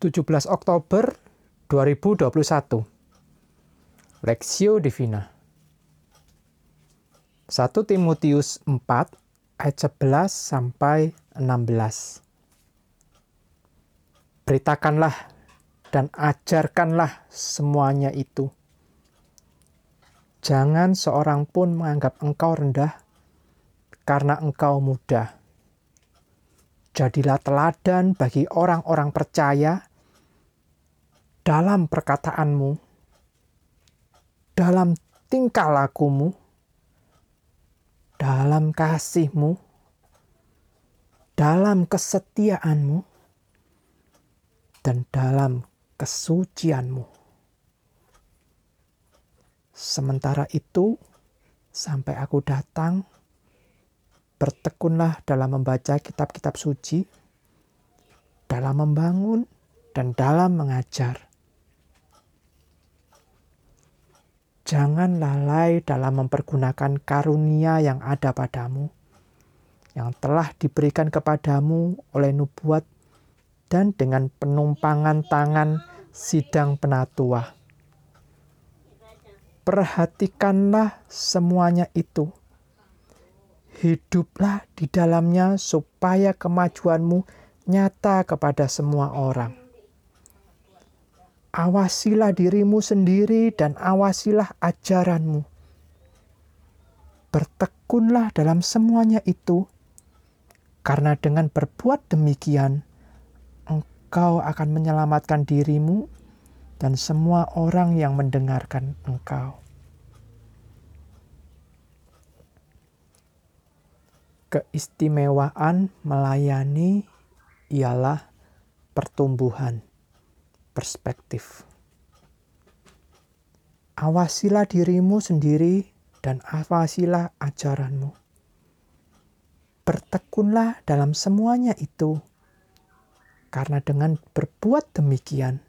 17 Oktober 2021 Lexio Divina 1 Timotius 4 ayat 11 sampai 16 Beritakanlah dan ajarkanlah semuanya itu. Jangan seorang pun menganggap engkau rendah karena engkau muda. Jadilah teladan bagi orang-orang percaya dalam perkataanmu, dalam tingkah lakumu, dalam kasihmu, dalam kesetiaanmu, dan dalam kesucianmu. Sementara itu, sampai aku datang, bertekunlah dalam membaca kitab-kitab suci, dalam membangun, dan dalam mengajar Jangan lalai dalam mempergunakan karunia yang ada padamu, yang telah diberikan kepadamu oleh nubuat dan dengan penumpangan tangan sidang penatua. Perhatikanlah semuanya itu. Hiduplah di dalamnya supaya kemajuanmu nyata kepada semua orang awasilah dirimu sendiri dan awasilah ajaranmu. Bertekunlah dalam semuanya itu, karena dengan berbuat demikian, engkau akan menyelamatkan dirimu dan semua orang yang mendengarkan engkau. Keistimewaan melayani ialah pertumbuhan perspektif. Awasilah dirimu sendiri dan awasilah ajaranmu. Bertekunlah dalam semuanya itu, karena dengan berbuat demikian,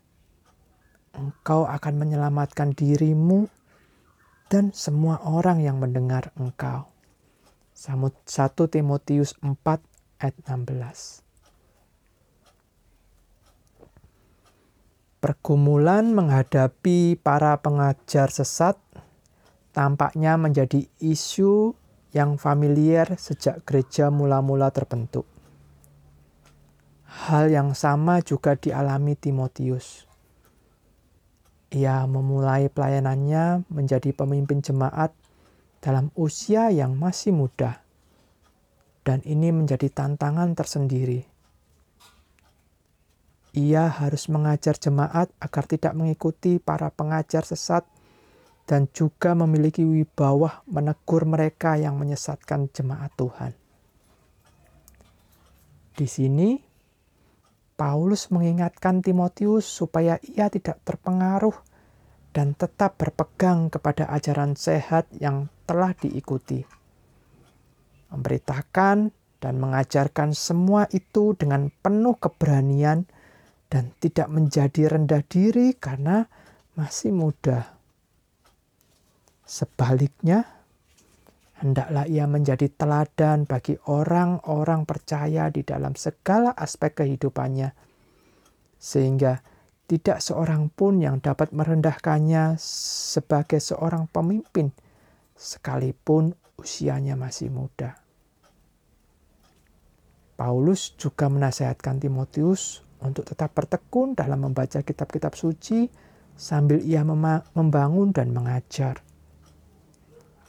engkau akan menyelamatkan dirimu dan semua orang yang mendengar engkau. 1 Timotius 4 ayat 16 Pergumulan menghadapi para pengajar sesat tampaknya menjadi isu yang familiar sejak gereja mula-mula terbentuk. Hal yang sama juga dialami Timotius. Ia memulai pelayanannya menjadi pemimpin jemaat dalam usia yang masih muda, dan ini menjadi tantangan tersendiri ia harus mengajar jemaat agar tidak mengikuti para pengajar sesat dan juga memiliki wibawa menegur mereka yang menyesatkan jemaat Tuhan. Di sini, Paulus mengingatkan Timotius supaya ia tidak terpengaruh dan tetap berpegang kepada ajaran sehat yang telah diikuti. Memberitakan dan mengajarkan semua itu dengan penuh keberanian dan tidak menjadi rendah diri karena masih muda. Sebaliknya, hendaklah ia menjadi teladan bagi orang-orang percaya di dalam segala aspek kehidupannya, sehingga tidak seorang pun yang dapat merendahkannya sebagai seorang pemimpin, sekalipun usianya masih muda. Paulus juga menasehatkan Timotius untuk tetap bertekun dalam membaca kitab-kitab suci sambil ia membangun dan mengajar.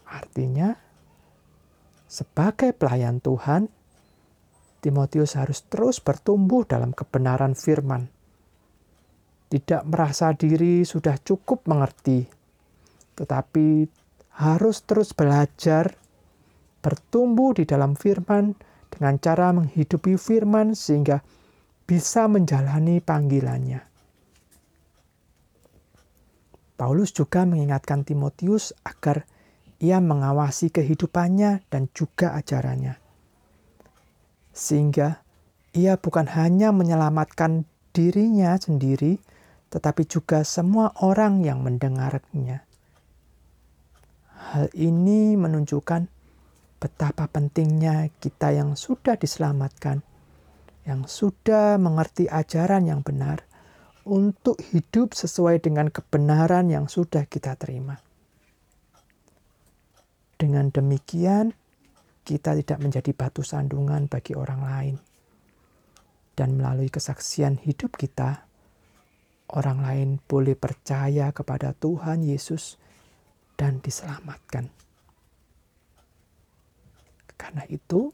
Artinya, sebagai pelayan Tuhan, Timotius harus terus bertumbuh dalam kebenaran firman. Tidak merasa diri sudah cukup mengerti, tetapi harus terus belajar, bertumbuh di dalam firman dengan cara menghidupi firman sehingga bisa menjalani panggilannya. Paulus juga mengingatkan Timotius agar ia mengawasi kehidupannya dan juga ajarannya. Sehingga ia bukan hanya menyelamatkan dirinya sendiri, tetapi juga semua orang yang mendengarnya. Hal ini menunjukkan betapa pentingnya kita yang sudah diselamatkan yang sudah mengerti ajaran yang benar untuk hidup sesuai dengan kebenaran yang sudah kita terima. Dengan demikian, kita tidak menjadi batu sandungan bagi orang lain, dan melalui kesaksian hidup kita, orang lain boleh percaya kepada Tuhan Yesus dan diselamatkan. Karena itu,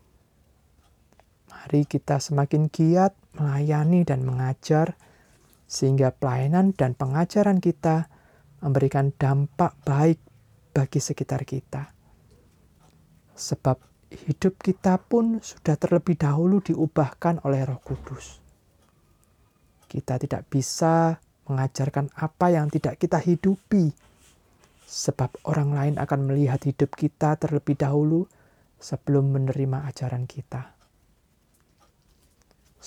mari kita semakin giat melayani dan mengajar sehingga pelayanan dan pengajaran kita memberikan dampak baik bagi sekitar kita. Sebab hidup kita pun sudah terlebih dahulu diubahkan oleh Roh Kudus. Kita tidak bisa mengajarkan apa yang tidak kita hidupi, sebab orang lain akan melihat hidup kita terlebih dahulu sebelum menerima ajaran kita.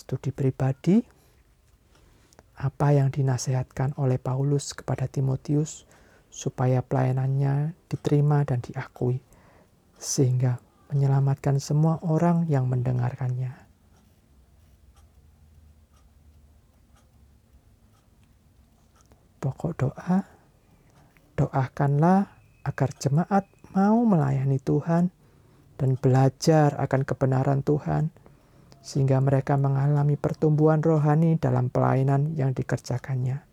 Studi pribadi apa yang dinasehatkan oleh Paulus kepada Timotius supaya pelayanannya diterima dan diakui, sehingga menyelamatkan semua orang yang mendengarkannya. Pokok doa, doakanlah agar jemaat mau melayani Tuhan dan belajar akan kebenaran Tuhan sehingga mereka mengalami pertumbuhan rohani dalam pelayanan yang dikerjakannya.